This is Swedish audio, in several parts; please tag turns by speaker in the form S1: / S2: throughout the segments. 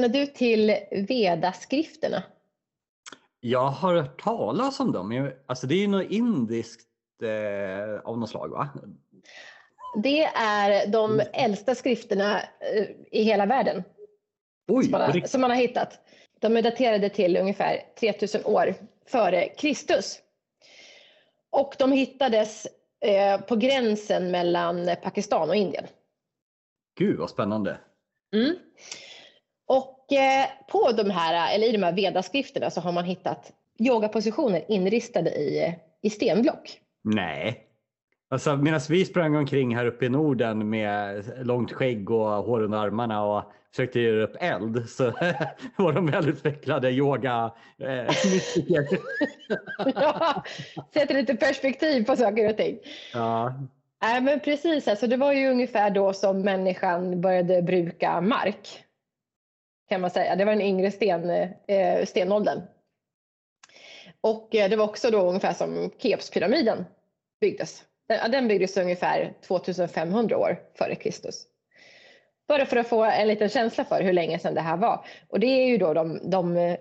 S1: känner du till Vedaskrifterna?
S2: Jag har hört talas om dem. Alltså det är ju något indiskt eh, av något slag va?
S1: Det är de äldsta skrifterna eh, i hela världen
S2: Oj,
S1: som, man har, som man har hittat. De är daterade till ungefär 3000 år före Kristus. Och de hittades eh, på gränsen mellan Pakistan och Indien.
S2: Gud vad spännande.
S1: Mm. Och eh, på de här, eller i de här vedaskrifterna så har man hittat yogapositioner inristade i, i stenblock.
S2: Nej. Alltså, Medan vi sprang omkring här uppe i Norden med långt skägg och hår under armarna och försökte göra upp eld så var de välutvecklade yoga eh,
S1: ja, sätter lite perspektiv på saker och ting.
S2: Ja.
S1: Nej, men precis, alltså, det var ju ungefär då som människan började bruka mark. Kan man säga. Det var den yngre sten, eh, stenåldern. Och eh, det var också då ungefär som Keopspyramiden byggdes. Den, den byggdes ungefär 2500 år före Kristus. Bara för att få en liten känsla för hur länge sedan det här var. Och det är ju då de, de eh,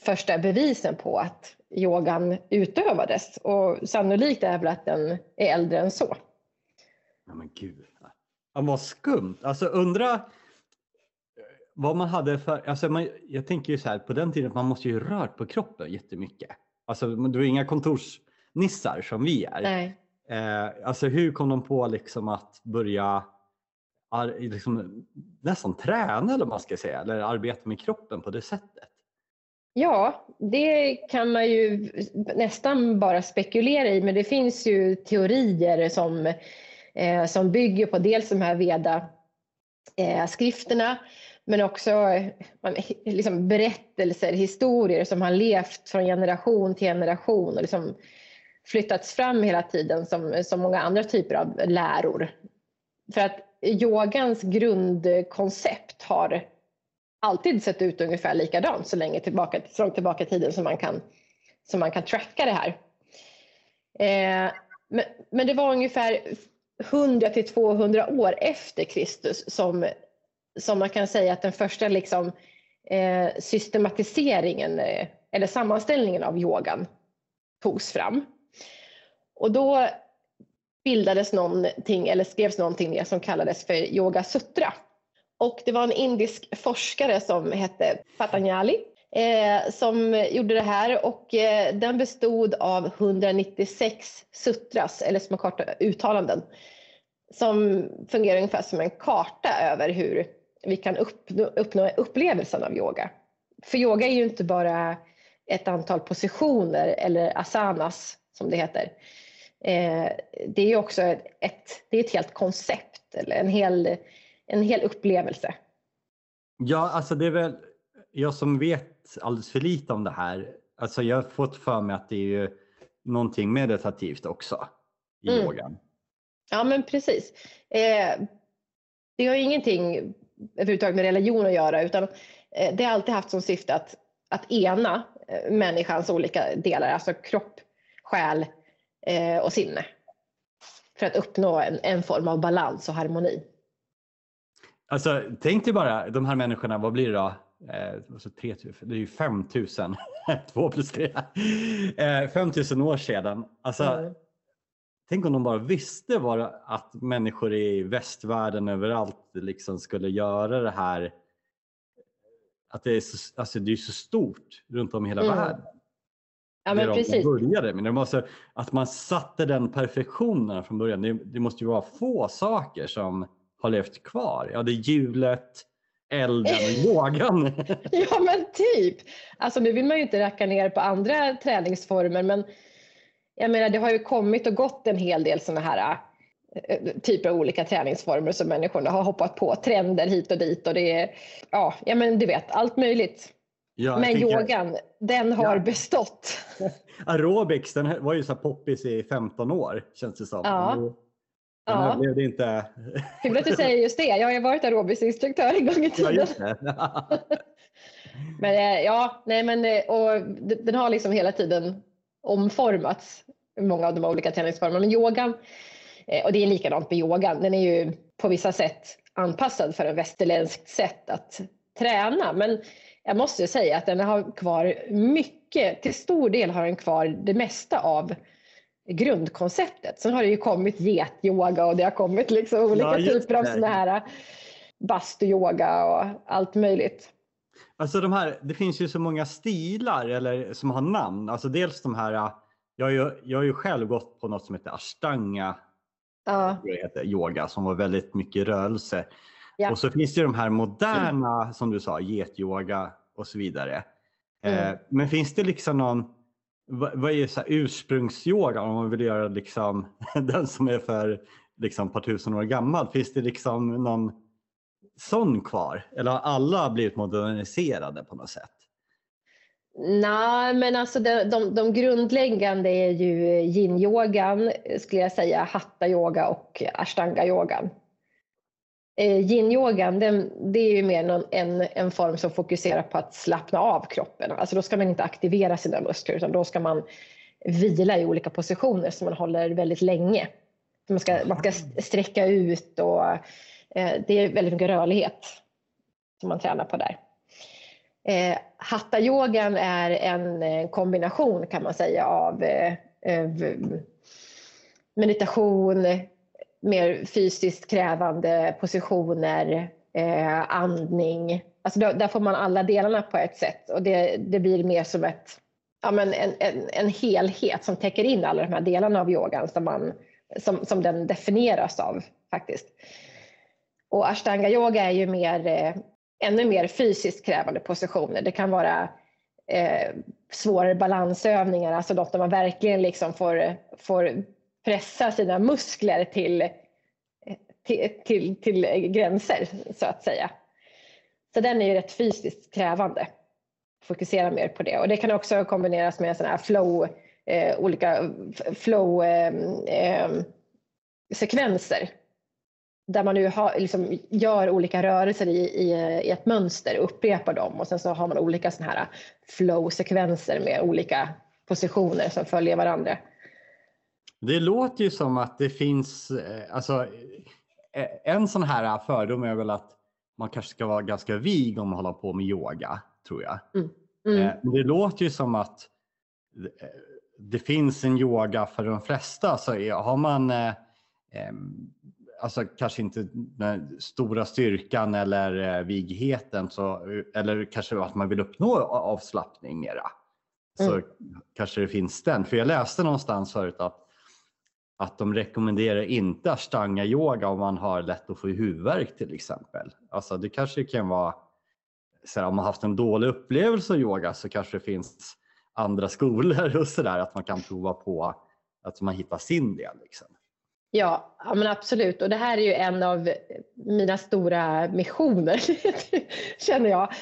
S1: första bevisen på att yogan utövades. Och sannolikt är väl att den är äldre än så.
S2: Ja, men gud. Ja, vad skumt. Alltså undra vad man hade för, alltså man, jag tänker ju så här på den tiden man måste ju rört på kroppen jättemycket. Alltså det var inga kontorsnissar som vi är.
S1: Nej.
S2: Eh, alltså hur kom de på liksom att börja liksom, nästan träna eller man ska säga, eller arbeta med kroppen på det sättet?
S1: Ja, det kan man ju nästan bara spekulera i, men det finns ju teorier som, eh, som bygger på dels de här Veda-skrifterna, eh, men också liksom berättelser, historier som har levt från generation till generation och liksom flyttats fram hela tiden som, som många andra typer av läror. För att yogans grundkoncept har alltid sett ut ungefär likadant så länge tillbaka, så långt tillbaka i tiden som man kan, som man kan tracka det här. Eh, men, men det var ungefär 100 till 200 år efter Kristus som, som man kan säga att den första liksom, eh, systematiseringen eh, eller sammanställningen av yogan togs fram. Och då bildades någonting eller skrevs någonting ner som kallades för Yoga Sutra. Och det var en indisk forskare som hette Patanjali eh, som gjorde det här och eh, den bestod av 196 sutras eller små korta uttalanden som fungerar ungefär som en karta över hur vi kan uppnå, uppnå upplevelsen av yoga. För yoga är ju inte bara ett antal positioner eller asanas som det heter Eh, det är ju också ett, det är ett helt koncept eller en hel, en hel upplevelse.
S2: Ja, alltså det är väl jag som vet alldeles för lite om det här. Alltså jag har fått för mig att det är ju någonting meditativt också i mm. yogan.
S1: Ja, men precis. Eh, det har ingenting överhuvudtaget med religion att göra utan eh, det har alltid haft som syfte att, att ena eh, människans olika delar, alltså kropp, själ, eh, och sinne. För att uppnå en, en form av balans och harmoni.
S2: Alltså tänk dig bara de här människorna, vad blir det då? Alltså 3, det är ju 5000, 2 plus 3. Eh, 5000 år sedan. Alltså, mm. Tänk om de bara visste vad, att människor i västvärlden överallt liksom skulle göra det här. Att det är så, alltså det är så stort runt om i hela mm. världen.
S1: Ja, men precis.
S2: började med. Det måste, att man satte den perfektionen från början. Det, det, måste ju vara få saker som har levt kvar. Ja, det är hjulet, elden och yogan.
S1: ja, men typ. Alltså nu vill man ju inte racka ner på andra träningsformer, men jag menar, det har ju kommit och gått en hel del sådana här eh, typer av olika träningsformer som människorna har hoppat på, trender hit och dit och det är, ja, ja men du vet, allt möjligt. Ja, Men yogan, jag... den har ja. bestått.
S2: Aerobics, den var ju så poppis i 15 år känns det som.
S1: Ja.
S2: Ja. blev det inte...
S1: Kul att du säger just det. Jag har varit aerobicsinstruktör en gång i tiden. Ja, men eh, ja, nej men eh, och den har liksom hela tiden omformats. Många av de olika träningsformerna. Men yogan, eh, och det är likadant med yogan, den är ju på vissa sätt anpassad för ett västerländskt sätt att träna. Men jag måste säga att den har kvar mycket, till stor del har den kvar det mesta av grundkonceptet. Sen har det ju kommit getyoga och det har kommit liksom olika ja, typer av sådana här bastuyoga och allt möjligt.
S2: Alltså de här, det finns ju så många stilar eller som har namn. Alltså dels de här, jag har ju, jag har ju själv gått på något som heter ashtanga ja. det heter, yoga som var väldigt mycket rörelse. Ja. Och så finns det ju de här moderna mm. som du sa, getyoga och så vidare. Mm. Eh, men finns det liksom någon, vad, är så ursprungsyoga om man vill göra liksom, den som är för liksom, ett par tusen år gammal? Finns det liksom någon sån kvar? Eller har alla blivit moderniserade på något sätt?
S1: Nej, men alltså de, de, de grundläggande är ju yin-yogan, skulle jag säga, hatta-yoga och ashtanga-yogan. Eh, yin-yogan, det är ju mer någon, en, en form som fokuserar på att slappna av kroppen. Alltså då ska man inte aktivera sina muskler utan då ska man vila i olika positioner som man håller väldigt länge. Man ska, man ska sträcka ut och Eh, det är väldigt mycket rörlighet som man tränar på där. Eh, Hattayogan är en eh, kombination kan man säga av eh, eh meditation, mer fysiskt krävande positioner, eh, andning. Alltså då, där får man alla delarna på ett sätt och det, det blir mer som ett, ja, men en, en, en helhet som täcker in alla de här delarna av yogan som, man, som, som den definieras av faktiskt. Och ashtanga yoga är ju mer, eh, ännu mer fysiskt krävande positioner. Det kan vara eh, svårare balansövningar, alltså något där man verkligen liksom får, får pressa sina muskler till, till, till, till gränser så att säga. Så den är ju rätt fysiskt krävande. Fokusera mer på det och det kan också kombineras med sådana här flow, eh, olika flow eh, eh, sekvenser där man nu har, liksom, gör olika rörelser i, i, i, ett mönster, upprepar dem och sen så har man olika sådana här flow-sekvenser med olika positioner som följer varandra.
S2: Det låter ju som att det finns, eh, alltså eh, en sån här fördom är väl att man kanske ska vara ganska vig om man håller på med yoga, tror jag. Mm. Mm. Eh, det låter ju som att det finns en yoga för de flesta. Så har man alltså kanske inte den stora styrkan eller vigheten så, eller kanske att man vill uppnå avslappning mera. Så mm. kanske det finns den. För jag läste någonstans förut att att de rekommenderar inte ashtanga yoga om man har lätt att få huvudvärk till exempel. Alltså det kanske kan vara, så här, om man haft en dålig upplevelse av yoga så kanske det finns andra skolor och sådär att man kan prova på att man hittar sin del. Liksom.
S1: Ja, ja men absolut och det här är ju en av mina stora missioner känner jag.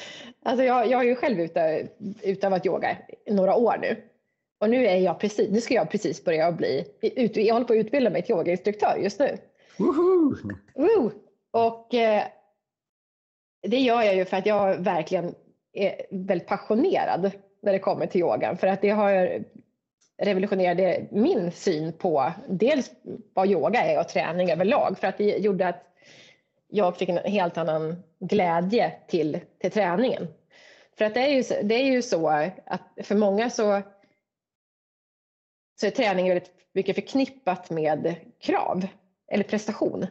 S1: Alltså jag, jag har ju själv utövat yoga i några år nu och nu är jag precis, nu ska jag precis börja bli, jag håller på att utbilda mig till yogainstruktör just nu. Woo! Och eh, det gör jag ju för att jag verkligen är väldigt passionerad när det kommer till yogan. För att det har revolutionerat min syn på dels vad yoga är och träning överlag. För att det gjorde att jag fick en helt annan glädje till, till träningen. För att det är, ju, det är ju så att för många så så är träning väldigt mycket förknippat med krav eller prestation.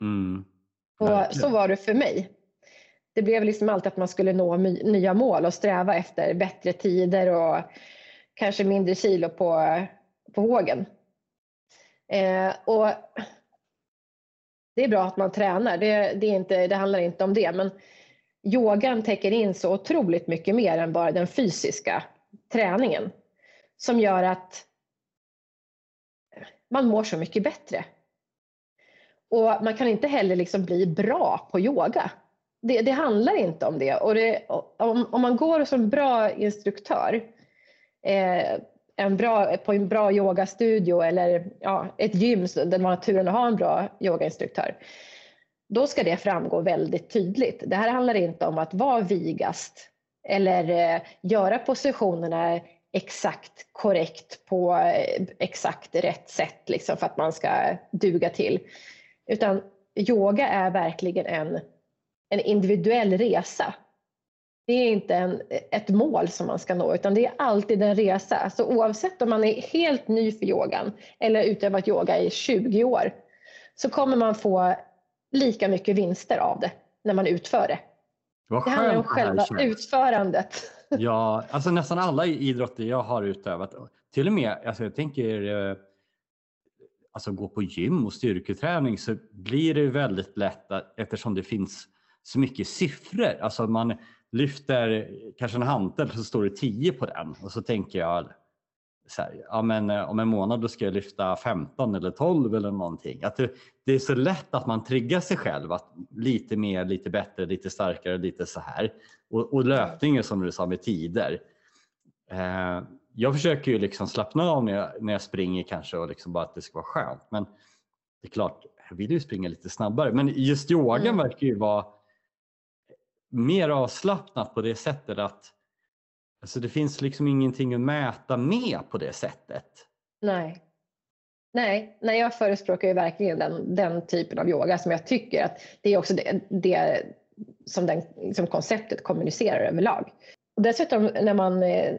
S1: Mm. Och så var det för mig. Det blev liksom alltid att man skulle nå nya mål och sträva efter bättre tider och kanske mindre kilo på, på vågen. Eh, och det är bra att man tränar, det, det, är inte, det handlar inte om det. Men yogan täcker in så otroligt mycket mer än bara den fysiska träningen. Som gör att man mår så mycket bättre. Och man kan inte heller liksom bli bra på yoga. Det, det handlar inte om det. Och det, om, om, man går som bra instruktör Eh, en bra, på en bra yogastudio eller ja, ett gym där man har turen att ha en bra yogainstruktör, då ska det framgå väldigt tydligt. Det här handlar inte om att vara vigast eller eh, göra positionerna exakt korrekt på eh, exakt rätt sätt liksom för att man ska duga till. Utan yoga är verkligen en, en individuell resa det är inte en, ett mål som man ska nå utan det är alltid en resa. Så oavsett om man är helt ny för yogan eller utövat yoga i 20 år så kommer man få lika mycket vinster av det när man utför det.
S2: Vad
S1: Det handlar om
S2: här
S1: själva
S2: känns.
S1: utförandet.
S2: Ja, alltså nästan alla idrotter jag har utövat, till och med, alltså jag tänker eh, alltså gå på gym och styrketräning så blir det väldigt lätt att, eftersom det finns så mycket siffror. Alltså man lyfter kanske en hantel så står det 10 på den och så tänker jag så här, ja men eh, om en månad då ska jag lyfta 15 eller 12 eller någonting. Att det, det är så lätt att man triggar sig själv att lite mer, lite bättre, lite starkare, lite så här. Och, och löpningen som du sa med tider. Eh, jag försöker ju liksom slappna av när jag, när jag springer kanske och liksom bara att det ska vara skönt. Men det är klart, jag vill ju springa lite snabbare. Men just yogan
S1: Mm.
S2: verkar ju vara mer avslappnat på det sättet att alltså det finns liksom ingenting att mäta med på det sättet.
S1: Nej. Nej, nej, jag förespråkar ju verkligen den, den typen av yoga som jag tycker att det är också det, det som, den, som konceptet kommunicerar överlag. Och dessutom när man eh,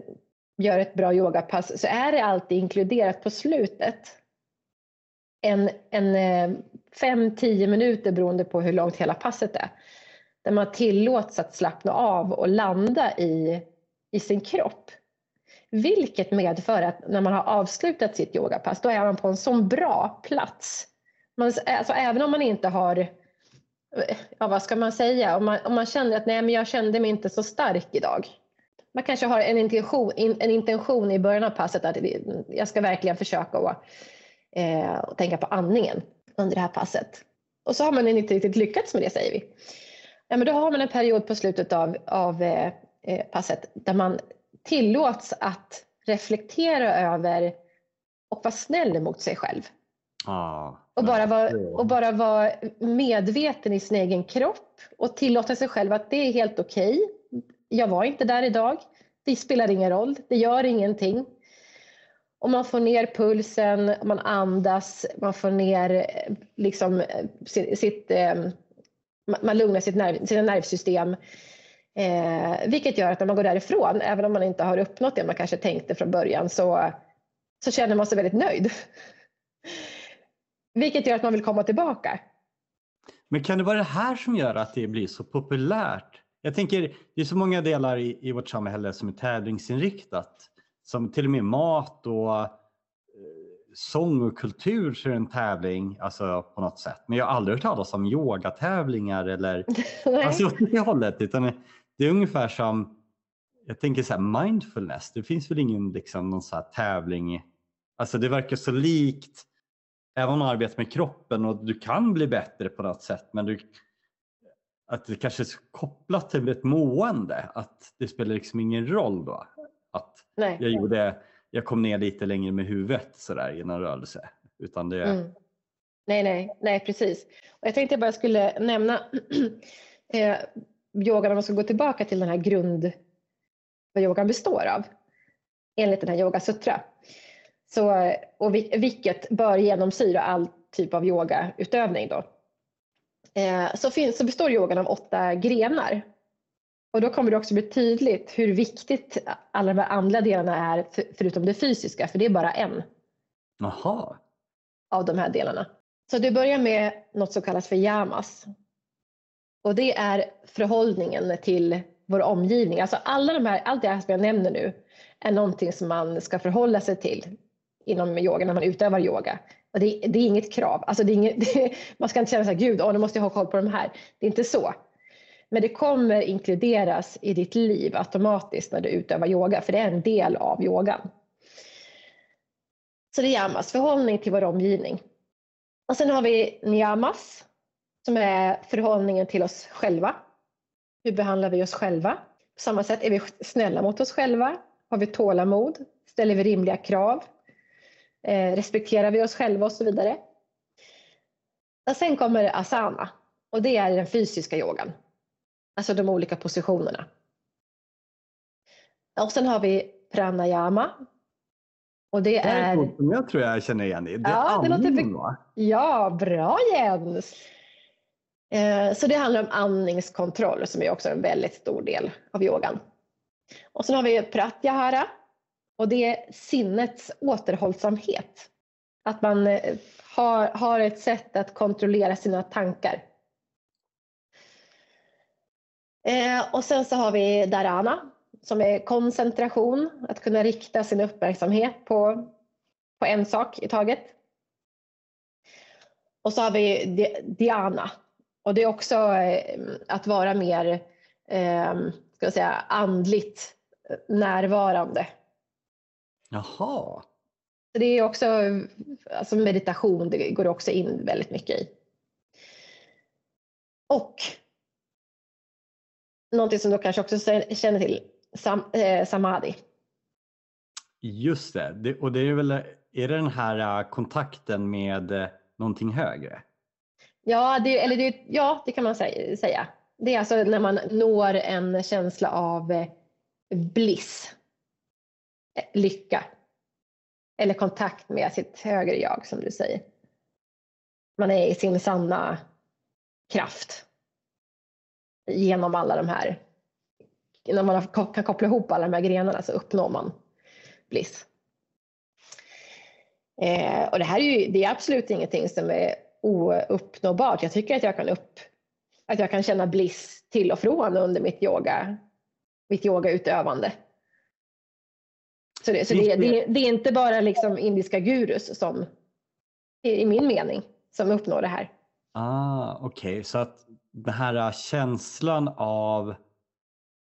S1: gör ett bra yogapass så är det alltid inkluderat på slutet en, en eh, fem, tio minuter beroende på hur långt hela passet är. Där man tillåts att slappna av och landa i, i sin kropp. Vilket medför att när man har avslutat sitt yogapass då är man på en sån bra plats. Man, alltså, även om man inte har, ja vad ska man säga, om man, om man känner att nej men jag kände mig inte så stark idag. Man kanske har en intention, en intention i början av passet att jag ska verkligen försöka att eh, tänka på andningen under det här passet. Och så har man inte riktigt lyckats med det säger vi. Ja, men då har man en period på slutet av, av eh, eh, passet där man tillåts att reflektera över och vara snäll mot sig själv.
S2: Ah,
S1: Och bara, vara, och bara vara medveten i sin egen kropp och tillåta sig själv att det är helt okej. Jag var inte där idag. Det spelar ingen roll. Det gör ingenting. Och man får ner pulsen, man andas, man får ner eh, liksom, eh, sitt, sitt, man lugnar sitt nerv, sina nervsystem. Eh, vilket gör att när man går därifrån, även om man inte har uppnått det man kanske tänkte från början, så, så känner man sig väldigt nöjd. Vilket gör att man vill komma tillbaka.
S2: Men kan det vara det här som gör att det blir så populärt? Jag tänker, det är så många delar i, i vårt samhälle som är tävlingsinriktat. Som till och med mat och sång och kultur så är det en tävling alltså på något sätt. Men jag har aldrig hört talas om yogatävlingar eller alltså åt det hållet. Utan det är ungefär som, jag tänker så här mindfulness. Det finns väl ingen liksom någon så tävling. Alltså det verkar så likt även om man arbetar med kroppen och du kan bli bättre på något sätt men du, att det kanske är kopplat till ett mående att det spelar liksom ingen roll då. Att
S1: Nej.
S2: jag gjorde, jag kom ner lite längre med huvudet sådär i någon rörelse. Utan det,
S1: Mm. Nej, nej, nej, precis. Och jag tänkte jag bara skulle nämna eh, yogan, om man ska gå tillbaka till den här grund, vad yogan består av, enligt den här Yoga Sutra. Så, och vilket bör genomsyra all typ av yogautövning då. Eh, så, finns, så består yogan av åtta grenar. Och då kommer det också bli tydligt hur viktigt alla de här andra delarna är, för, förutom det fysiska, för det är bara en
S2: Jaha,
S1: av de här delarna. Så det börjar med något som kallas för yamas. Och det är förhållningen till vår omgivning. Alltså alla de här, allt det här som jag nämner nu är någonting som man ska förhålla sig till inom yoga när man utövar yoga. Och det, det är inget krav. Alltså det är inget, det, man ska inte känna så här, gud, åh, nu måste jag ha koll på de här. Det är inte så. Men det kommer inkluderas i ditt liv automatiskt när du utövar yoga, för det är en del av yogan. Så det är yamas, förhållning till vår omgivning. Och sen har vi niyamas, som är förhållningen till oss själva. Hur behandlar vi oss själva? På samma sätt, är vi snälla mot oss själva? Har vi tålamod? Ställer vi rimliga krav? Eh, respekterar vi oss själva och så vidare? Och sen kommer asana och det är den fysiska yogan. Alltså de olika positionerna. Och sen har vi pranayama. Och det
S2: det är
S1: är...
S2: något som jag tror jag känner igen i. Det är
S1: Ja, det låter? Ja, bra Jens! Eh, så det handlar om andningskontroll som är också en väldigt stor del av yogan. Och sen har vi pratyahara och det är sinnets återhållsamhet. Att man eh, har, har ett sätt att kontrollera sina tankar. Eh, och sen så har vi dharana som är koncentration, att kunna rikta sin uppmärksamhet på, på en sak i taget. Och så har vi dhyana och det är också eh, att vara mer eh, ska jag säga, andligt närvarande.
S2: Jaha.
S1: Det är också alltså meditation, det går också in väldigt mycket i. Och någonting som du kanske också känner till, sam, eh, samadhi.
S2: Just det. det, och det är väl, är det den här uh, kontakten med uh, någonting högre?
S1: Ja, det, eller det, ja, det kan man säga. Det är alltså när man når en känsla av uh, bliss, lycka eller kontakt med sitt högre jag som du säger. Man är i sin sanna kraft genom alla de här, när man kan koppla ihop alla de här grenarna så uppnår man bliss. Eh, och det här är ju, det är absolut ingenting som är ouppnåbart. Jag tycker att jag kan upp, att jag kan känna bliss till och från under mitt yoga, mitt yogautövande. Så, det, så det, det, det, är inte bara liksom indiska gurus som, i min mening, som uppnår det här.
S2: Ah, Okej, okay. så att den här känslan av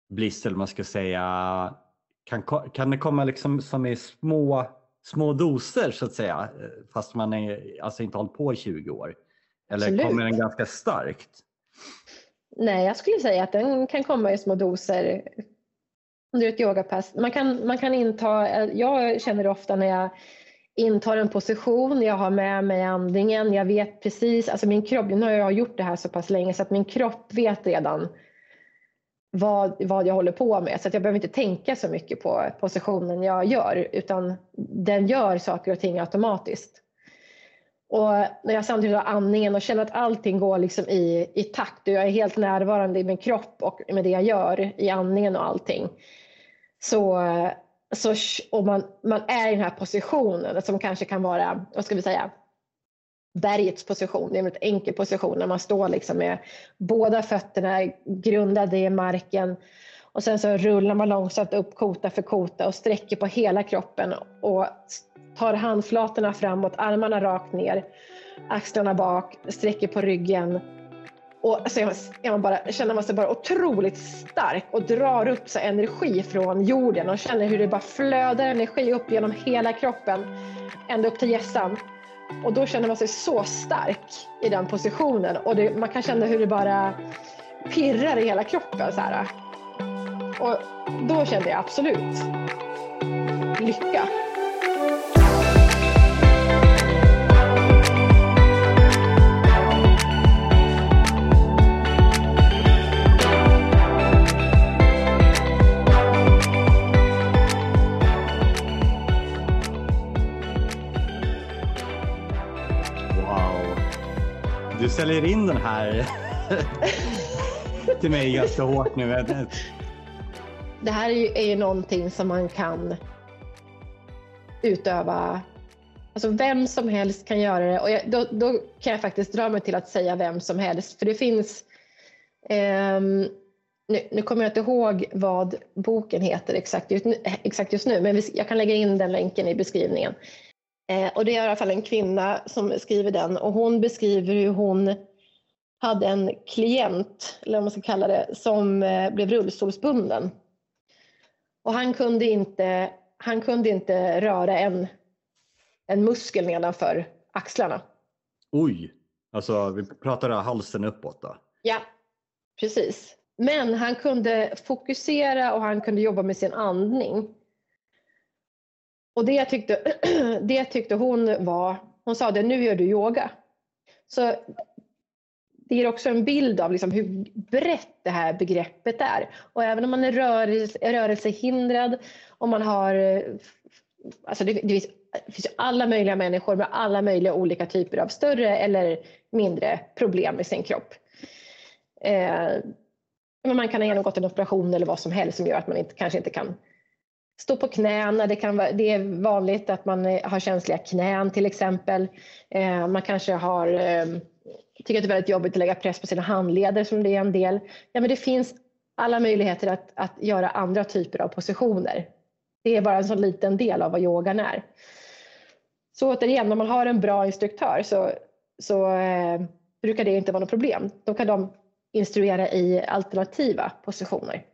S2: bliss, eller man ska säga, kan, kan det komma liksom som i små, små doser så att säga, fast man är, alltså inte hållit på i 20 år? Eller Absolut. kommer den ganska starkt?
S1: Nej, jag skulle säga att den kan komma i små doser under ett yogapass. Man kan, man kan inta, jag känner det ofta när jag intar en position, jag har med mig andningen, jag vet precis, alltså min kropp, nu har jag gjort det här så pass länge så att min kropp vet redan vad, vad jag håller på med så att jag behöver inte tänka så mycket på positionen jag gör utan den gör saker och ting automatiskt. Och när jag samtidigt har andningen och känner att allting går liksom i, i takt och jag är helt närvarande i min kropp och med det jag gör i andningen och allting så, Alltså, så och man, man är i den här positionen som kanske kan vara, vad ska vi säga, bergets position. Det är en väldigt enkel position när man står liksom med båda fötterna grundade i marken och sen så rullar man långsamt upp kota för kota och sträcker på hela kroppen och tar handflatorna framåt, armarna rakt ner, axlarna bak, sträcker på ryggen och så är man bara, känner man sig bara otroligt stark och drar upp så energi från jorden och känner hur det bara flödar energi upp genom hela kroppen ända upp till hjässan. Och då känner man sig så stark i den positionen och det, man kan känna hur det bara pirrar i hela kroppen. Så här. Och då kände jag absolut lycka.
S2: Du säljer in den här till mig ganska hårt nu.
S1: Det här är ju någonting som man kan utöva Alltså vem som helst kan göra det och jag, då, då, kan jag faktiskt dra mig till att säga vem som helst för det finns um, nu, nu, kommer jag inte ihåg vad boken heter exakt just, exakt just nu men vi, jag kan lägga in den länken i beskrivningen. Eh, och det är i alla fall en kvinna som skriver den och hon beskriver hur hon hade en klient, eller vad man ska kalla det, som eh, blev rullstolsbunden. Och han kunde inte, han kunde inte röra en, en muskel nedanför axlarna.
S2: Oj, alltså vi pratar halsen uppåt då?
S1: Ja, precis. Men han kunde fokusera och han kunde jobba med sin andning. Och det tyckte, det tyckte hon var, hon sa det, nu gör du yoga. Så det ger också en bild av liksom hur brett det här begreppet är. Och även om man är rörelse, rörelsehindrad, om man har... Alltså det, det, finns, det finns alla möjliga människor med alla möjliga olika typer av större eller mindre problem med sin kropp. Eh, men man kan ha genomgått en operation eller vad som helst som gör att man inte, kanske inte kan stå på knäna. Det, kan vara, det är vanligt att man eh, har känsliga knän till exempel. Eh, man kanske har, eh, tycker att det är väldigt jobbigt att lägga press på sina handleder som det är en del. Ja, men det finns alla möjligheter att, att göra andra typer av positioner. Det är bara en så liten del av vad yogan är. Så återigen, om man har en bra instruktör så, så eh, brukar det inte vara något problem. Då kan de instruera i alternativa positioner.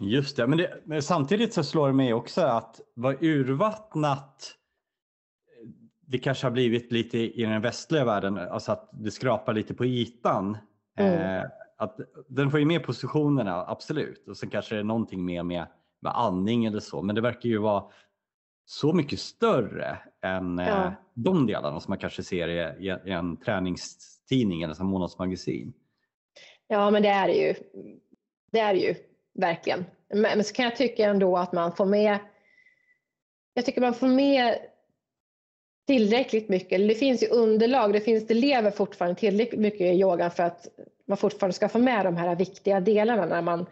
S2: Just det, men, det, men samtidigt så slår det mig också att vad urvattnat det kanske har blivit lite i den västliga världen, alltså att det skrapar lite på ytan. Mm. Eh, att den får ju med positionerna, absolut. Och sen kanske det är någonting mer med, med andning eller så. Men det verkar ju vara så mycket större än eh, ja. eh, de delarna som man kanske ser i, i en träningstidning eller som månadsmagasin.
S1: Ja, men det är det ju. Det är det ju verkligen. Men, men så kan jag tycka ändå att man får med jag tycker man får med tillräckligt mycket. Det finns ju underlag, det, finns, det lever fortfarande tillräckligt mycket i yogan för att man fortfarande ska få med de här viktiga delarna när man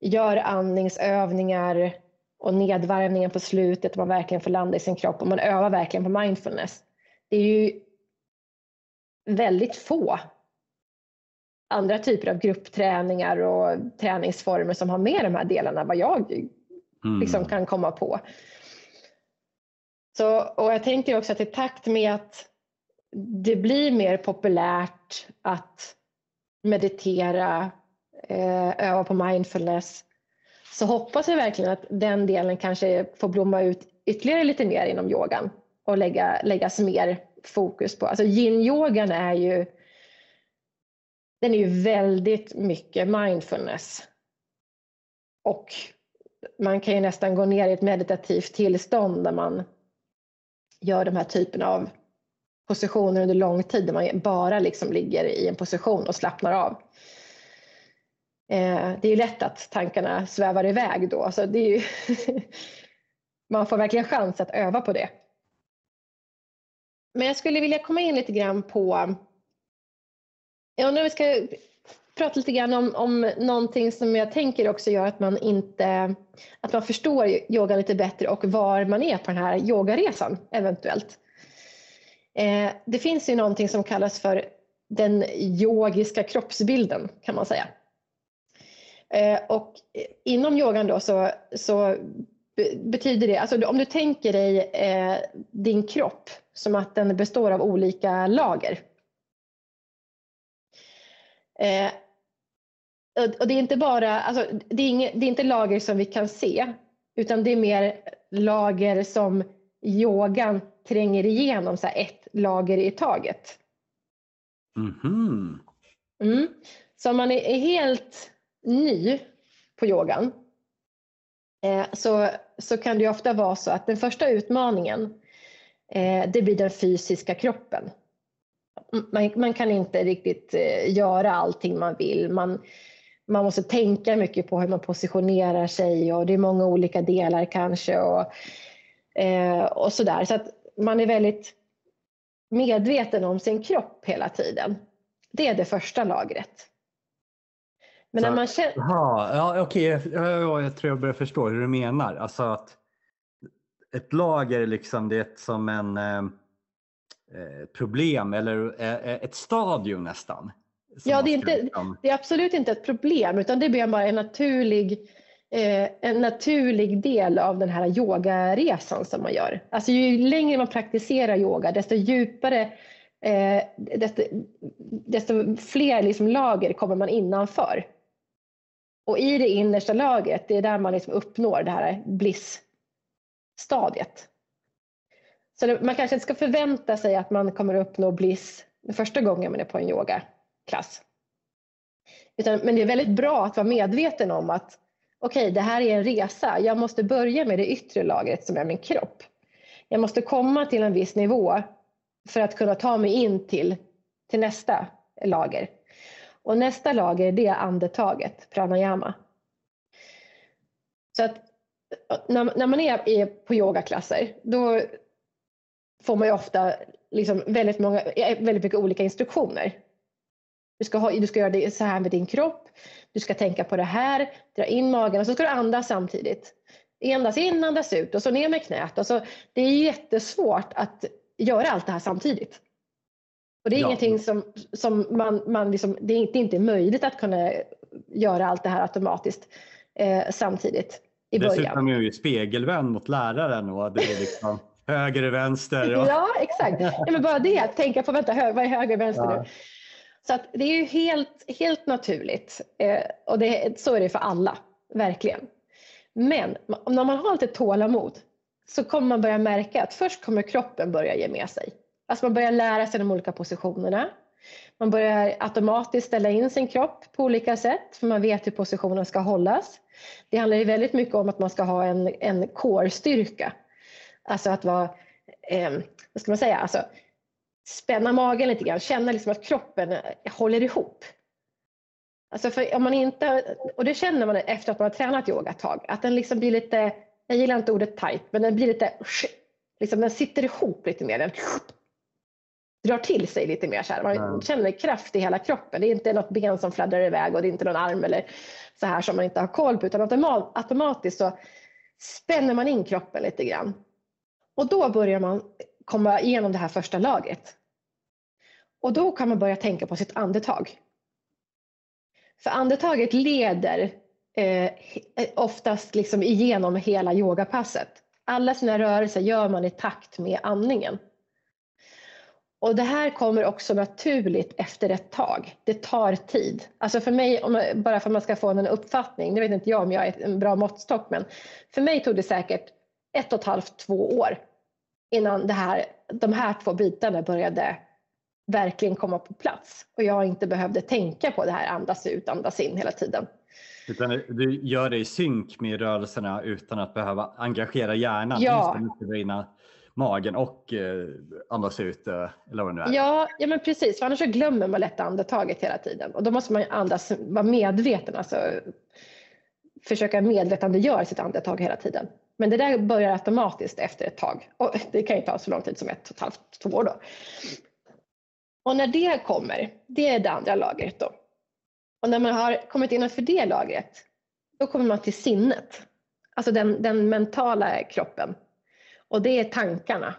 S1: gör andningsövningar och nedvarvningen på slutet, man verkligen får landa i sin kropp och man övar verkligen på mindfulness. Det är ju väldigt få andra typer av gruppträningar och träningsformer som har med de här delarna vad jag mm. liksom kan komma på. Så, och jag tänker också att i takt med att det blir mer populärt att meditera, eh, öva på mindfulness, så hoppas jag verkligen att den delen kanske får blomma ut ytterligare lite mer inom yogan och lägga, läggas mer fokus på. Alltså yin-yogan är ju den är ju väldigt mycket mindfulness. Och man kan ju nästan gå ner i ett meditativt tillstånd där man gör de här typerna av positioner under lång tid där man bara liksom ligger i en position och slappnar av. Eh, det är ju lätt att tankarna svävar iväg då, så det är ju man får verkligen chans att öva på det. Men jag skulle vilja komma in lite grann på, jag undrar om vi ska prata lite grann om, om någonting som jag tänker också gör att man inte, att man förstår yogan lite bättre och var man är på den här yogaresan eventuellt. Eh, det finns ju någonting som kallas för den yogiska kroppsbilden kan man säga. Eh, och inom yogan då så, så betyder det, alltså om du tänker dig eh, din kropp som att den består av olika lager. Eh, och det är inte bara, alltså, det är, inget, det är inte lager som vi kan se, utan det är mer lager som yogan tränger igenom, så ett lager i taget.
S2: Mm -hmm.
S1: mm. Så om man är helt ny på yogan eh, så, så kan det ofta vara så att den första utmaningen eh, det blir den fysiska kroppen. Man, man kan inte riktigt eh, göra allting man vill. Man, man måste tänka mycket på hur man positionerar sig och det är många olika delar kanske och, och sådär. Så att man är väldigt medveten om sin kropp hela tiden. Det är det första lagret.
S2: Men när man känner... Aha, ja, okej, okay. jag, jag tror jag börjar förstå hur du menar. Alltså att ett lager liksom, det är som en eh, eh problem eller eh, ett stadium nästan.
S1: Ja, det är, inte, liksom- det är absolut inte ett problem utan det blir bara en naturlig, eh, en naturlig del av den här yogaresan som man gör. Alltså ju längre man praktiserar yoga desto djupare eh, desto, desto fler liksom lager kommer man innanför. Och i det innersta lagret, det är där man liksom uppnår det här bliss-stadiet. Så man kanske inte ska förvänta sig att man kommer uppnå bliss första gången man är på en yogaklass. Utan, men det är väldigt bra att vara medveten om att okej, okay, det här är en resa. Jag måste börja med det yttre lagret som är min kropp. Jag måste komma till en viss nivå för att kunna ta mig in till, till nästa lager. Och nästa lager det är andetaget, pranayama. Så att när, när man är, är på yogaklasser då får man ju ofta liksom väldigt, många, väldigt mycket olika instruktioner. Du ska, ha, du ska göra det så här med din kropp. Du ska tänka på det här, dra in magen och så ska du andas samtidigt. Andas in, andas ut och så ner med knät. Och så, det är jättesvårt att göra allt det här samtidigt. Och det är ja. ingenting som, som man, man liksom, det är inte, inte möjligt att kunna göra allt det här automatiskt eh, samtidigt i början.
S2: Dessutom är ju spegelvänd mot läraren och det är liksom höger och vänster. Och...
S1: Ja, exakt. Ja, men bara det, att tänka på vänta, vad är höger och vänster ja. nu? Så att det är ju helt, helt naturligt eh, och det, så är det för alla, verkligen. Men när man har lite tålamod så kommer man börja märka att först kommer kroppen börja ge med sig. Alltså man börjar lära sig de olika positionerna. Man börjar automatiskt ställa in sin kropp på olika sätt för man vet hur positionen ska hållas. Det handlar ju väldigt mycket om att man ska ha en, en core-styrka. Alltså att vara, eh, vad ska man säga, alltså, spänna magen lite grann, känna liksom att kroppen håller ihop. Alltså för om man inte, och det känner man efter att man har tränat yoga ett tag, att den liksom blir lite, jag gillar inte ordet tight, men den blir lite, liksom den sitter ihop lite mer. Den drar till sig lite mer. Så här. Man mm. känner kraft i hela kroppen. Det är inte något ben som fladdrar iväg och det är inte någon arm eller så här som man inte har koll på utan automatiskt så spänner man in kroppen lite grann. Och då börjar man komma igenom det här första lagret. Och då kan man börja tänka på sitt andetag. För andetaget leder eh, oftast liksom igenom hela yogapasset. Alla sina rörelser gör man i takt med andningen. Och det här kommer också naturligt efter ett tag. Det tar tid. Alltså för mig, bara för att man ska få en uppfattning, nu vet inte jag om jag är en bra måttstock, men för mig tog det säkert ett och ett halvt, två år innan det här, de här två bitarna började verkligen komma på plats och jag inte behövde tänka på det här andas ut, andas in hela tiden.
S2: Utan du gör det i synk med rörelserna utan att behöva engagera hjärnan.
S1: Ja
S2: magen och eh, andas ut eh, eller vad det nu är.
S1: Ja, ja men precis, för annars så glömmer man lätt andetaget hela tiden och då måste man andas, vara medveten, alltså försöka medvetandegöra sitt andetag hela tiden. Men det där börjar automatiskt efter ett tag och det kan ju ta så lång tid som ett och ett halvt, två år då. Och när det kommer, det är det andra lagret då. Och när man har kommit innanför det lagret, då kommer man till sinnet. Alltså den, den mentala kroppen och det är tankarna.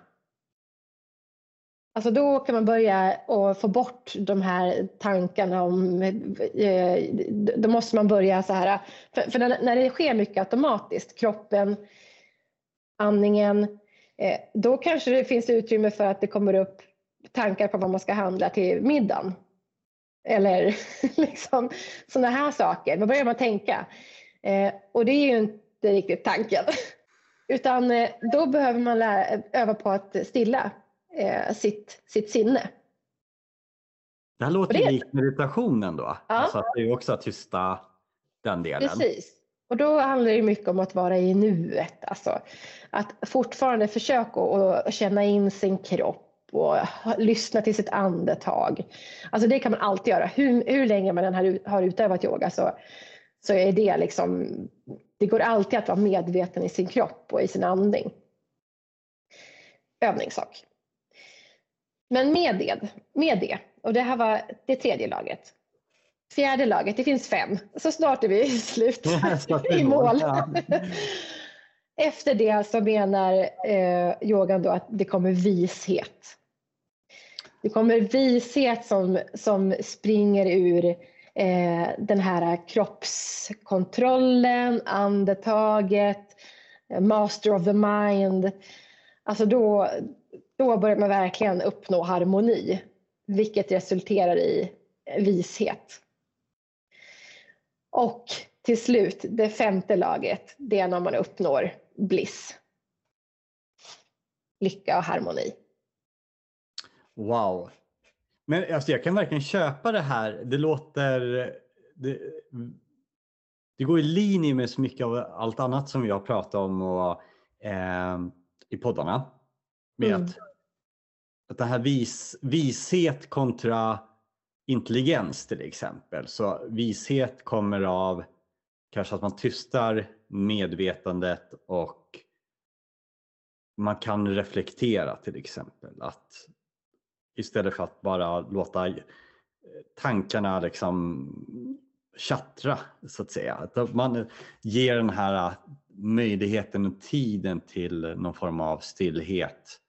S1: Alltså då kan man börja och få bort de här tankarna om, eh, då måste man börja så här, för, för när det sker mycket automatiskt, kroppen, andningen, eh, då kanske det finns utrymme för att det kommer upp tankar på vad man ska handla till middagen. Eller liksom sådana här saker, då börjar man tänka. Eh, och det är ju inte riktigt tanken. Utan eh, då behöver man lära, öva på att stilla sitt, sitt sinne.
S2: Det här låter det... likt meditationen då. Ja. Alltså att det är också att tysta den delen.
S1: Precis. Och då handlar det mycket om att vara i nuet. Alltså att fortfarande försöka att känna in sin kropp och lyssna till sitt andetag. Alltså det kan man alltid göra. Hur, hur länge man än har, har utövat yoga så, så är det liksom det går alltid att vara medveten i sin kropp och i sin andning. Övningssak. Men med det, med det, och det här var det tredje laget. Fjärde laget, det finns fem, så snart är vi slut i mål. Efter det så menar eh, yogan då att det kommer vishet. Det kommer vishet som, som springer ur eh, den här kroppskontrollen, andetaget, eh, master of the mind. Alltså då, då börjar man verkligen uppnå harmoni, vilket resulterar i vishet. Och till slut, det femte laget, det är när man uppnår bliss. Lycka och harmoni.
S2: Wow, men alltså, jag kan verkligen köpa det här. Det låter... Det, det går i linje med så mycket av allt annat som vi har pratat om och, eh, i poddarna. Med mm. att, att det här vis, vishet kontra intelligens till exempel. Så vishet kommer av kanske att man tystar medvetandet och man kan reflektera till exempel. Att Istället för att bara låta eh, tankarna liksom chattra så att säga. Att man ger den här eh, möjligheten och tiden till någon form av stillhet.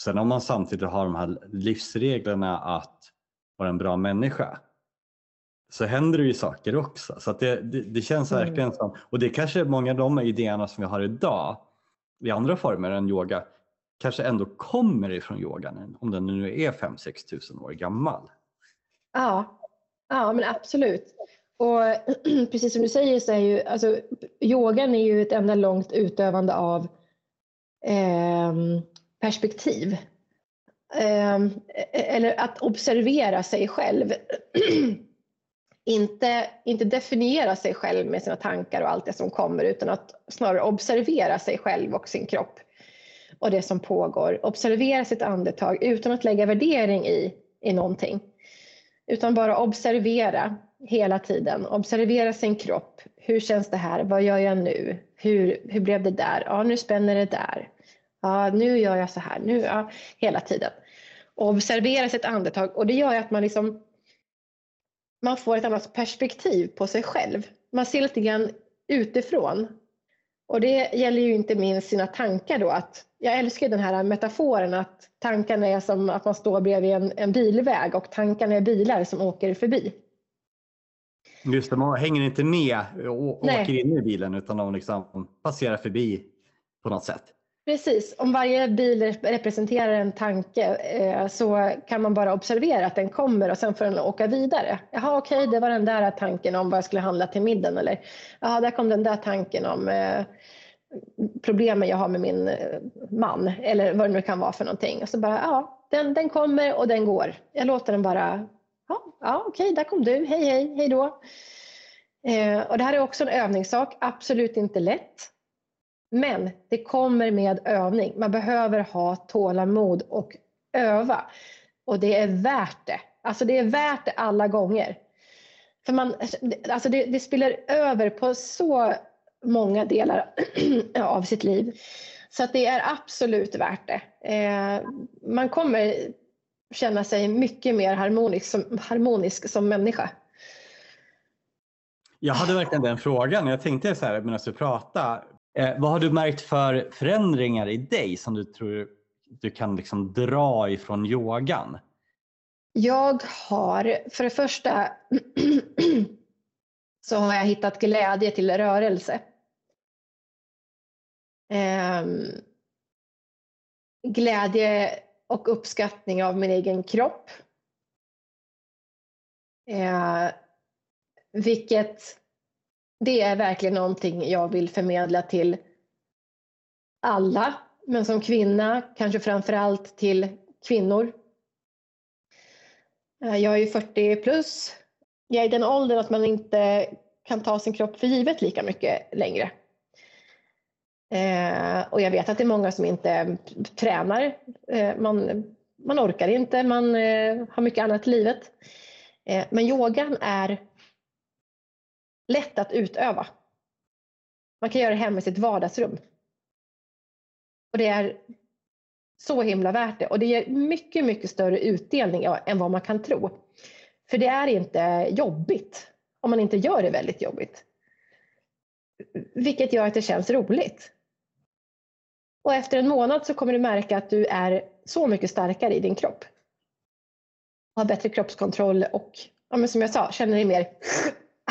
S2: Sen om man samtidigt har de här livsreglerna att vara en bra människa så händer det ju saker också. Så det, det, det, känns mm. verkligen som, och det är kanske många av de idéerna som vi har idag i andra former än yoga kanske ändå kommer ifrån yogan om den nu är 5-6 tusen år gammal.
S1: Ja, ja men absolut. Och precis som du säger så är ju alltså, yogan är ju ett enda långt utövande av eh, perspektiv. Ehm, e-, e-, eller att observera sig själv. inte, inte definiera sig själv med sina tankar och allt det som kommer utan att snarare observera sig själv och sin kropp och det som pågår. Observera sitt andetag utan att lägga värdering i, i någonting. Utan bara observera hela tiden. Observera sin kropp. Hur känns det här? Vad gör jag nu? Hur, hur blev det där? Ja, nu spänner det där. Ja, nu gör jag så här. Nu, ja, hela tiden observera sitt andetag och det gör att man liksom man får ett annat perspektiv på sig själv. Man ser lite grann utifrån. Och det gäller ju inte minst sina tankar då. Att jag älskar den här metaforen att tankarna är som att man står bredvid en, en bilväg och tankarna är bilar som åker förbi.
S2: Just det, man hänger inte med och Nej. åker in i bilen utan de liksom passerar förbi på något sätt.
S1: Precis, om varje bil representerar en tanke eh, så kan man bara observera att den kommer och sen får den åka vidare. Jaha okej, okay, det var den där tanken om vad jag skulle handla till middagen eller jaha, där kom den där tanken om eh, problemen jag har med min eh, man eller vad det nu kan vara för någonting. Och så bara, ja, den, den kommer och den går. Jag låter den bara, ja, ja okej, okay, där kom du, hej hej, hej då. Eh, och det här är också en övningssak, absolut inte lätt. Men det kommer med övning. Man behöver ha tålamod och öva. Och det är värt det. Alltså det är värt det alla gånger. För man, alltså det, det spiller över på så många delar av sitt liv. Så att det är absolut värt det. Eh, man kommer känna sig mycket mer harmonisk som, harmonisk som människa.
S2: Jag hade verkligen den frågan. Jag tänkte så här medan du pratade. Eh, vad har du märkt för förändringar i dig som du tror du kan liksom dra ifrån yogan?
S1: Jag har för det första så har jag hittat glädje till rörelse. Eh, glädje och uppskattning av min egen kropp. Eh, vilket det är verkligen någonting jag vill förmedla till alla, men som kvinna kanske framför allt till kvinnor. Eh, jag är ju 40 plus. Jag är i den åldern att man inte kan ta sin kropp för givet lika mycket längre. Eh, och jag vet att det är många som inte tränar. Eh, man, man orkar inte, man eh, har mycket annat i livet. Eh, men yogan är lätt att utöva. Man kan göra det hemma i sitt vardagsrum. Och det är så himla värt det och det ger mycket, mycket större utdelning än vad man kan tro. För det är inte jobbigt om man inte gör det väldigt jobbigt. Vilket gör att det känns roligt. Och efter en månad så kommer du märka att du är så mycket starkare i din kropp. Har bättre kroppskontroll och ja, men som jag sa, känner dig mer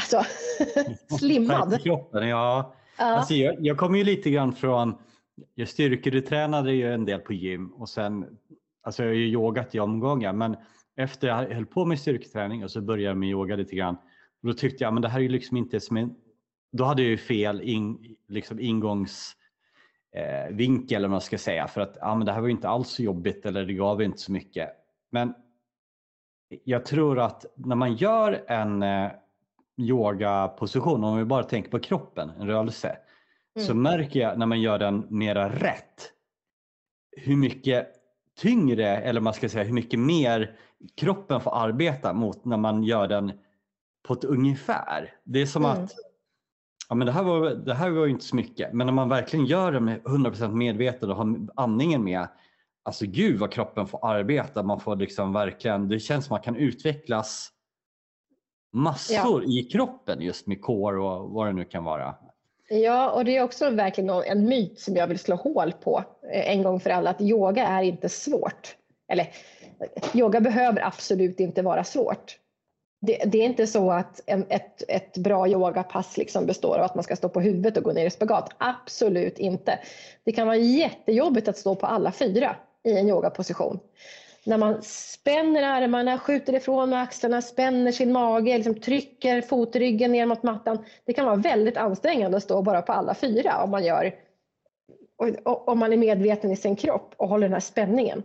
S1: Alltså, slimmad.
S2: Kroppen, ja. ja. Alltså, jag, jag kommer ju lite grann från, jag styrketränade ju en del på gym och sen, alltså jag har ju yogat i omgångar men efter jag höll på med styrketräning och så började jag med yoga lite grann och då tyckte jag men det här är ju liksom inte som en, då hade jag ju fel in, liksom ingångs eh, vinkel eller vad man ska säga för att ja, men det här var ju inte alls så jobbigt eller det gav inte så mycket. Men jag tror att när man gör en eh, yogaposition, om vi bara tänker på kroppen, en rörelse, mm. så märker jag när man gör den mera rätt hur mycket tyngre, eller man ska säga hur mycket mer kroppen får arbeta mot när man gör den på ett ungefär. Det är som mm. att ja, men det, här var, det här var inte så mycket, men när man verkligen gör det med 100% medveten och har andningen med, alltså gud vad kroppen får arbeta. Man får liksom verkligen, det känns som man kan utvecklas massor ja. i kroppen just med core och vad det nu kan vara.
S1: Ja, och det är också verkligen en myt som jag vill slå hål på eh, en gång för alla, att yoga är inte svårt. Eller yoga behöver absolut inte vara svårt. Det, det är inte så att en, ett, ett bra yogapass liksom består av att man ska stå på huvudet och gå ner i spagat. Absolut inte. Det kan vara jättejobbigt att stå på alla fyra i en yogaposition när man spänner armarna, skjuter ifrån med axlarna, spänner sin mage, liksom trycker fotryggen ner mot mattan. Det kan vara väldigt ansträngande att stå bara på alla fyra om man, gör, om man är medveten i sin kropp och håller den här spänningen.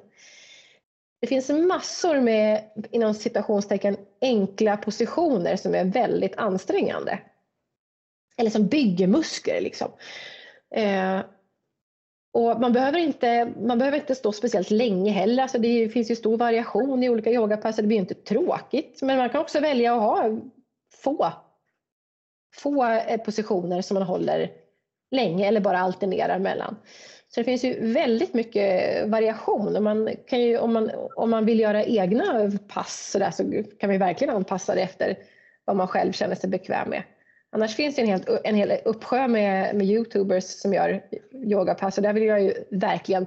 S1: Det finns massor med inom citationstecken enkla positioner som är väldigt ansträngande. Eller som bygger muskler. Liksom. Eh, och man, behöver inte, man behöver inte stå speciellt länge heller. Alltså det finns ju stor variation i olika yogapass. Det blir inte tråkigt. Men man kan också välja att ha få, få eh, positioner som man håller länge eller bara alternerar mellan. Så det finns ju väldigt mycket variation. Man kan ju, om, man, om man vill göra egna pass så, där, så kan vi verkligen anpassa det efter vad man själv känner sig bekväm med. Annars finns det en, helt, en hel uppsjö med, med youtubers som gör yogapass och där vill jag ju verkligen,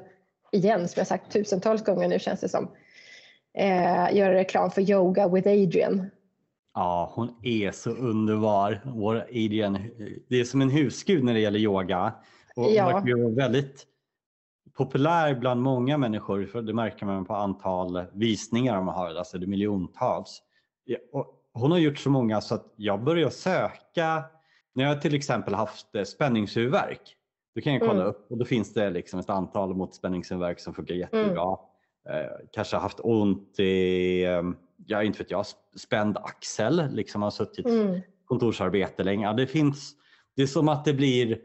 S1: igen som jag sagt tusentals gånger nu känns det som, eh, göra reklam för Yoga with Adrian.
S2: Ja, hon är så underbar. Vår Adrian, det är som en husgud när det gäller yoga. Och ja. verkar väldigt populär bland många människor, för det märker man på antal visningar de har, alltså det är miljontals. Och hon har gjort så många så att jag börjar söka när jag till exempel haft eh, spänningshuvudvärk. Då kan jag kolla mm. upp och då finns det liksom ett antal mot spänningshuvudvärk som funkar jättebra. Mm. Eh, kanske haft ont i, eh, ja inte vet jag, spänd axel, liksom har suttit mm. kontorsarbete länge. Ja, det finns, det är som att det blir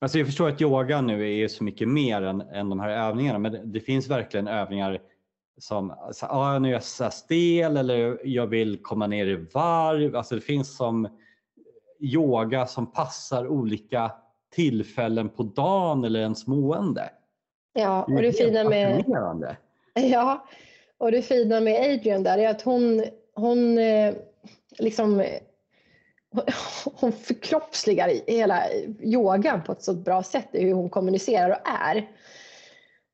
S2: Alltså jag förstår att yoga nu är så mycket mer än, än de här övningarna men det, det finns verkligen övningar som så, ah, nu är jag så stel eller jag vill komma ner i varv. Alltså det finns som yoga som passar olika tillfällen på dagen eller ens mående.
S1: Ja, och det, fina med Ja, och det fina med Adrian där är att hon, hon eh, liksom hon förkroppsligar hela yogan på ett så bra sätt i hur hon kommunicerar och är.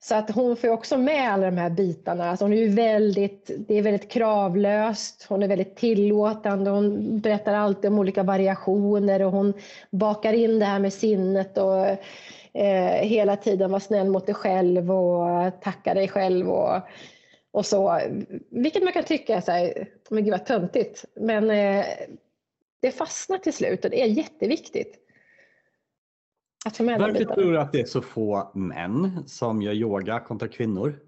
S1: Så att hon får också med alla de här bitarna. Alltså hon är väldigt, det är väldigt kravlöst, hon är väldigt tillåtande, hon berättar alltid om olika variationer och hon bakar in det här med sinnet och eh, hela tiden vara snäll mot dig själv och tacka dig själv och, och så. Vilket man kan tycka är så här, men gud vad töntigt. Men eh, det fastnar till slut och det är jätteviktigt.
S2: Varför tror du att det är så få män som gör yoga kontra kvinnor?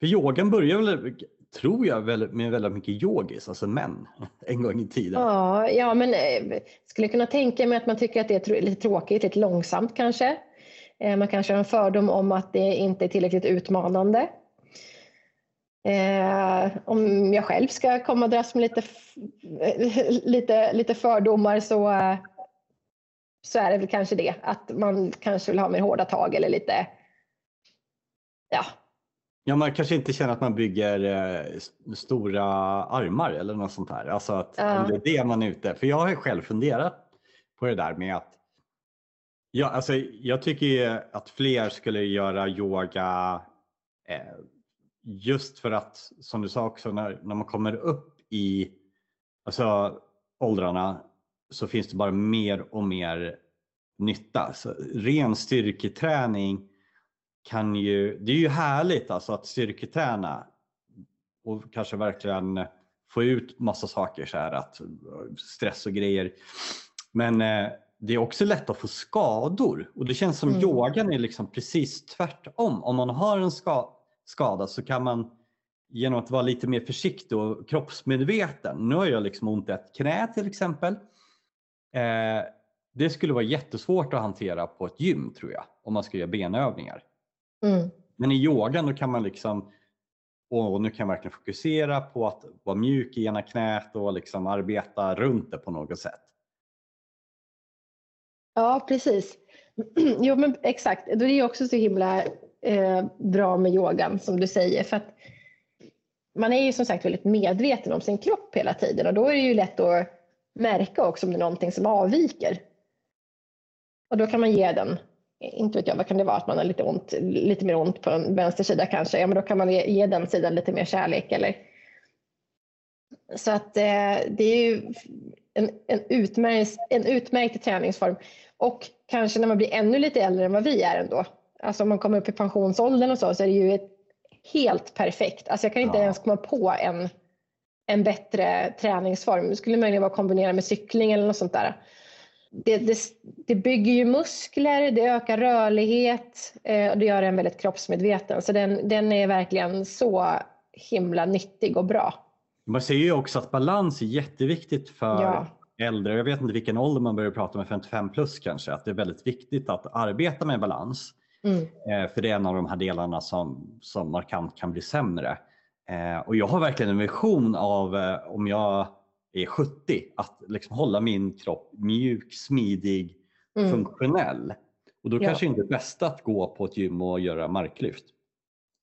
S2: För yogan börjar väl, tror jag, med väldigt mycket yogis, alltså män, en gång i tiden.
S1: Ja, ja men eh, skulle kunna tänka mig att man tycker att det är lite tråkigt, lite långsamt kanske. Eh, man kanske har en fördom om att det inte är tillräckligt utmanande. Eh, om jag själv ska komma och dras med lite, lite, lite fördomar så så är det väl kanske det, att man kanske vill ha mer hårda tag eller lite, ja.
S2: Ja, man kanske inte känner att man bygger eh, stora armar eller något sånt här. Alltså att ja. det är det man är ute För jag har själv funderat på det där med att Ja, alltså, jag tycker att fler skulle göra yoga eh, just för att, som du sa också, när, när man kommer upp i alltså, åldrarna så finns det bara mer och mer nytta. Så ren styrketräning kan ju, det är ju härligt alltså att styrketräna och kanske verkligen få ut massa saker så här att stress och grejer. Men eh, det är också lätt att få skador och det känns som mm. yogan är liksom precis tvärtom. Om man har en ska, skada så kan man genom att vara lite mer försiktig och kroppsmedveten. Nu har jag liksom ont i ett knä till exempel. Eh, det skulle vara jättesvårt att hantera på ett gym tror jag, om man ska göra benövningar. Mm. Men i yogan då kan man liksom, och nu kan jag verkligen fokusera på att vara mjuk i ena knät och liksom arbeta runt det på något sätt.
S1: Ja, precis. Jo, men exakt. Det är också så himla eh, bra med yogan som du säger. För att man är ju som sagt väldigt medveten om sin kropp hela tiden och då är det ju lätt att märka också om det är någonting som avviker. Och då kan man ge den, inte vet jag, vad kan det vara, att man har lite, ont, lite mer ont på en vänster sida kanske, ja men då kan man ge, ge den sidan lite mer kärlek eller så att eh, det är ju en, en, utmärkt, en utmärkt träningsform. Och kanske när man blir ännu lite äldre än vad vi är ändå. Alltså om man kommer upp i pensionsåldern och så, så är det ju ett helt perfekt. Alltså jag kan inte ja. ens komma på en, en bättre träningsform. Det skulle möjligen vara att kombinera med cykling eller något sånt där. Det, det, det bygger ju muskler, det ökar rörlighet eh, och det gör en väldigt kroppsmedveten. Så den, den är verkligen så himla nyttig och bra.
S2: Man ser ju också att balans är jätteviktigt för ja. äldre. Jag vet inte vilken ålder man börjar prata med, 55 plus kanske, att det är väldigt viktigt att arbeta med balans. Mm. Eh, för det är en av de här delarna som, som markant kan bli sämre. Eh, och jag har verkligen en vision av eh, om jag är 70 att liksom hålla min kropp mjuk, smidig, mm. funktionell. Och då ja. kanske inte är det bästa att gå på ett gym och göra marklyft.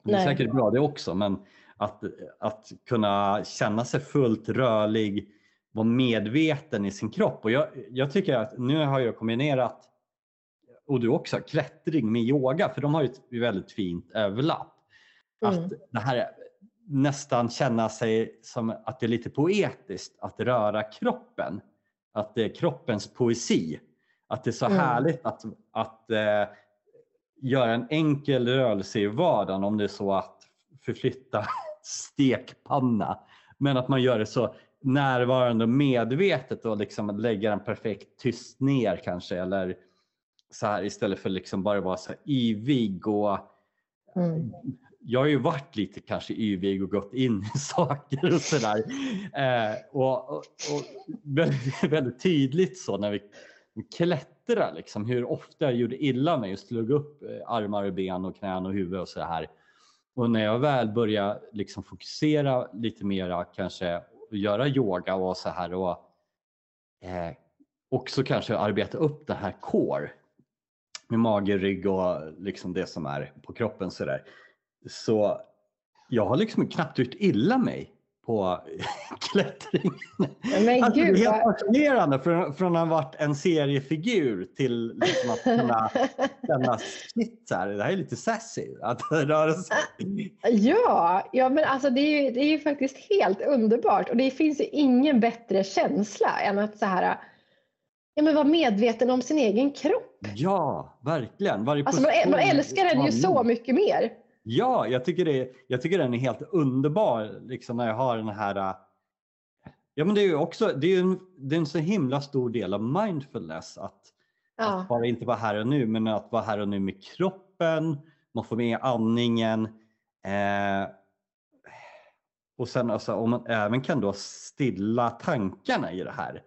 S2: Det är Nej. säkert bra det också men att, att kunna känna sig fullt rörlig, vara medveten i sin kropp. Och jag, jag tycker att nu har jag kombinerat, och du också, klättring med yoga för de har ju ett väldigt fint överlapp. Mm. Att det här nästan känna sig som att det är lite poetiskt att röra kroppen. Att det är kroppens poesi. Att det är så mm. härligt att, att äh, göra en enkel rörelse i vardagen om det är så att förflytta stekpanna. Men att man gör det så närvarande och medvetet och liksom lägga den perfekt tyst ner kanske eller så här istället för liksom bara vara så här yvig och mm. Jag har ju varit lite kanske yvig och gått in i saker och sådär. Eh, och, och, och väldigt, väldigt, tydligt så när vi klättrar liksom hur ofta jag gjorde illa mig och slog upp eh, armar och ben och knän och huvud och så här. Och när jag väl började liksom fokusera lite mera kanske och göra yoga och så här och eh, också kanske arbeta upp det här core med mage, rygg och liksom det som är på kroppen så där. Så jag har liksom knappt gjort illa mig på klättring. Men alltså, Gud, det är helt fascinerande från, från att ha varit en seriefigur till liksom att kunna känna shit, så här, det här är lite sassy att röra sig.
S1: Ja, ja men alltså det är, ju, det är ju faktiskt helt underbart och det finns ju ingen bättre känsla än att så här Ja, men vara medveten om sin egen kropp.
S2: Ja, verkligen.
S1: Varje alltså, man, man älskar den ju så mycket mer.
S2: Ja, jag tycker, det, jag tycker den är helt underbar liksom när jag har den här äh, Ja men det är ju också det är en, det är en så himla stor del av mindfulness att, ja. att bara inte vara här och nu men att vara här och nu med kroppen, man får med andningen eh, och sen alltså, om man även kan då stilla tankarna i det här.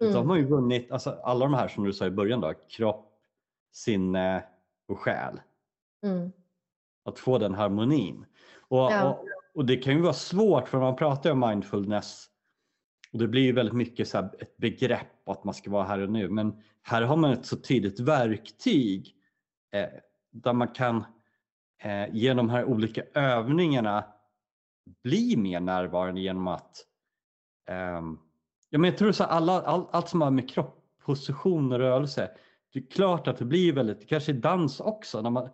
S2: Mm. Då har man ju vunnit alltså, alla de här som du sa i början då, kropp, sinne och själ. Mm att få den harmonin. Och, ja. och, och, det kan ju vara svårt för man pratar om mindfulness och det blir ju väldigt mycket så ett begrepp att man ska vara här och nu. Men här har man ett så tydligt verktyg eh, där man kan eh, genom de här olika övningarna bli mer närvarande genom att eh, ja, men jag tror så alla, all, allt som har med kropp, position och rörelse det är klart att det blir väldigt, kanske dans också, när man,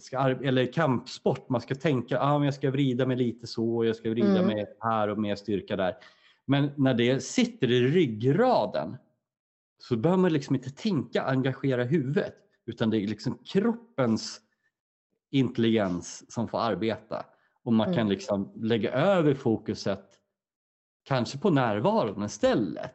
S2: ska, eller kampsport, man ska tänka ah, jag ska vrida mig lite så, jag ska vrida mm. mig här och mer styrka där. Men när det sitter i ryggraden så behöver man liksom inte tänka, engagera huvudet utan det är liksom kroppens intelligens som får arbeta och man mm. kan liksom lägga över fokuset kanske på närvaron istället.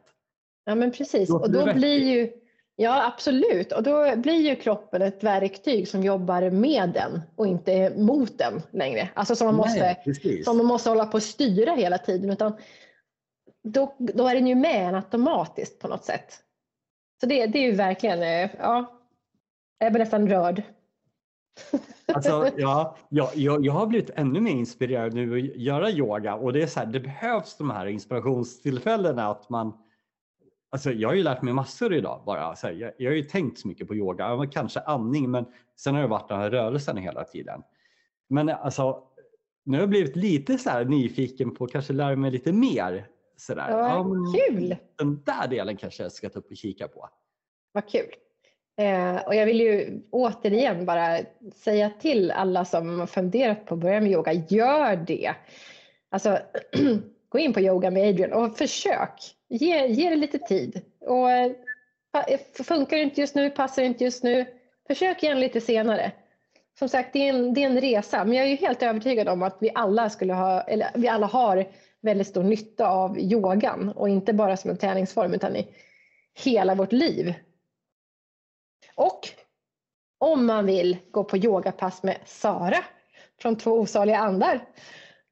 S1: Ja men precis och då blir ju Ja, absolut. Och då blir ju kroppen ett verktyg som jobbar med den och inte mot den längre. Alltså som man, måste, Nej, som man måste hålla på att styra hela tiden. Utan då, då är den ju med en automatiskt på något sätt. Så det, det är ju verkligen, eh, ja, jag blir nästan rörd.
S2: Alltså, ja, jag, jag, jag har blivit ännu mer inspirerad nu att göra yoga och det är så här, det behövs de här inspirationstillfällena att man Alltså, jag har ju lärt mig massor idag bara. Så här, jag, jag har ju tänkt så mycket på yoga, kanske andning men sen har det varit den här rörelsen hela tiden. Men alltså, nu har jag blivit lite så nyfiken på att kanske lära mig lite mer. Så där.
S1: Ja,
S2: men
S1: kul!
S2: Den där delen kanske jag ska ta upp och kika på.
S1: Vad kul. Eh, och jag vill ju återigen bara säga till alla som funderat på att börja med yoga, gör det. Alltså, gå in på yoga med Adrian och försök. Ge, ge det lite tid. Och, eh, funkar det inte just nu, passar det inte just nu, försök igen lite senare. Som sagt, det är, en, det är en resa, men jag är ju helt övertygad om att vi alla, skulle ha, eller vi alla har väldigt stor nytta av yogan och inte bara som en träningsform utan i hela vårt liv. Och om man vill gå på yogapass med Sara från Två osaliga andar,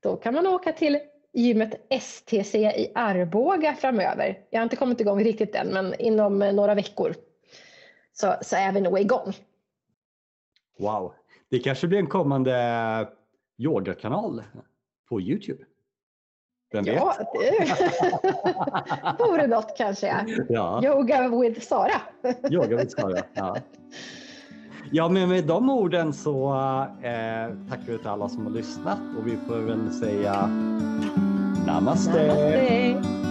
S1: då kan man åka till gymmet STC i Arboga framöver. Jag har inte kommit igång riktigt än, men inom några veckor så, så är vi nog igång.
S2: Wow, det kanske blir en kommande yogakanal på Youtube. Vem vet?
S1: Ja, det vore något kanske.
S2: Ja,
S1: Yoga with Sara.
S2: yoga med Sara. Ja. ja, men med de orden så eh, tackar vi till alla som har lyssnat och vi får väl säga ナ
S1: マステ。ナマステ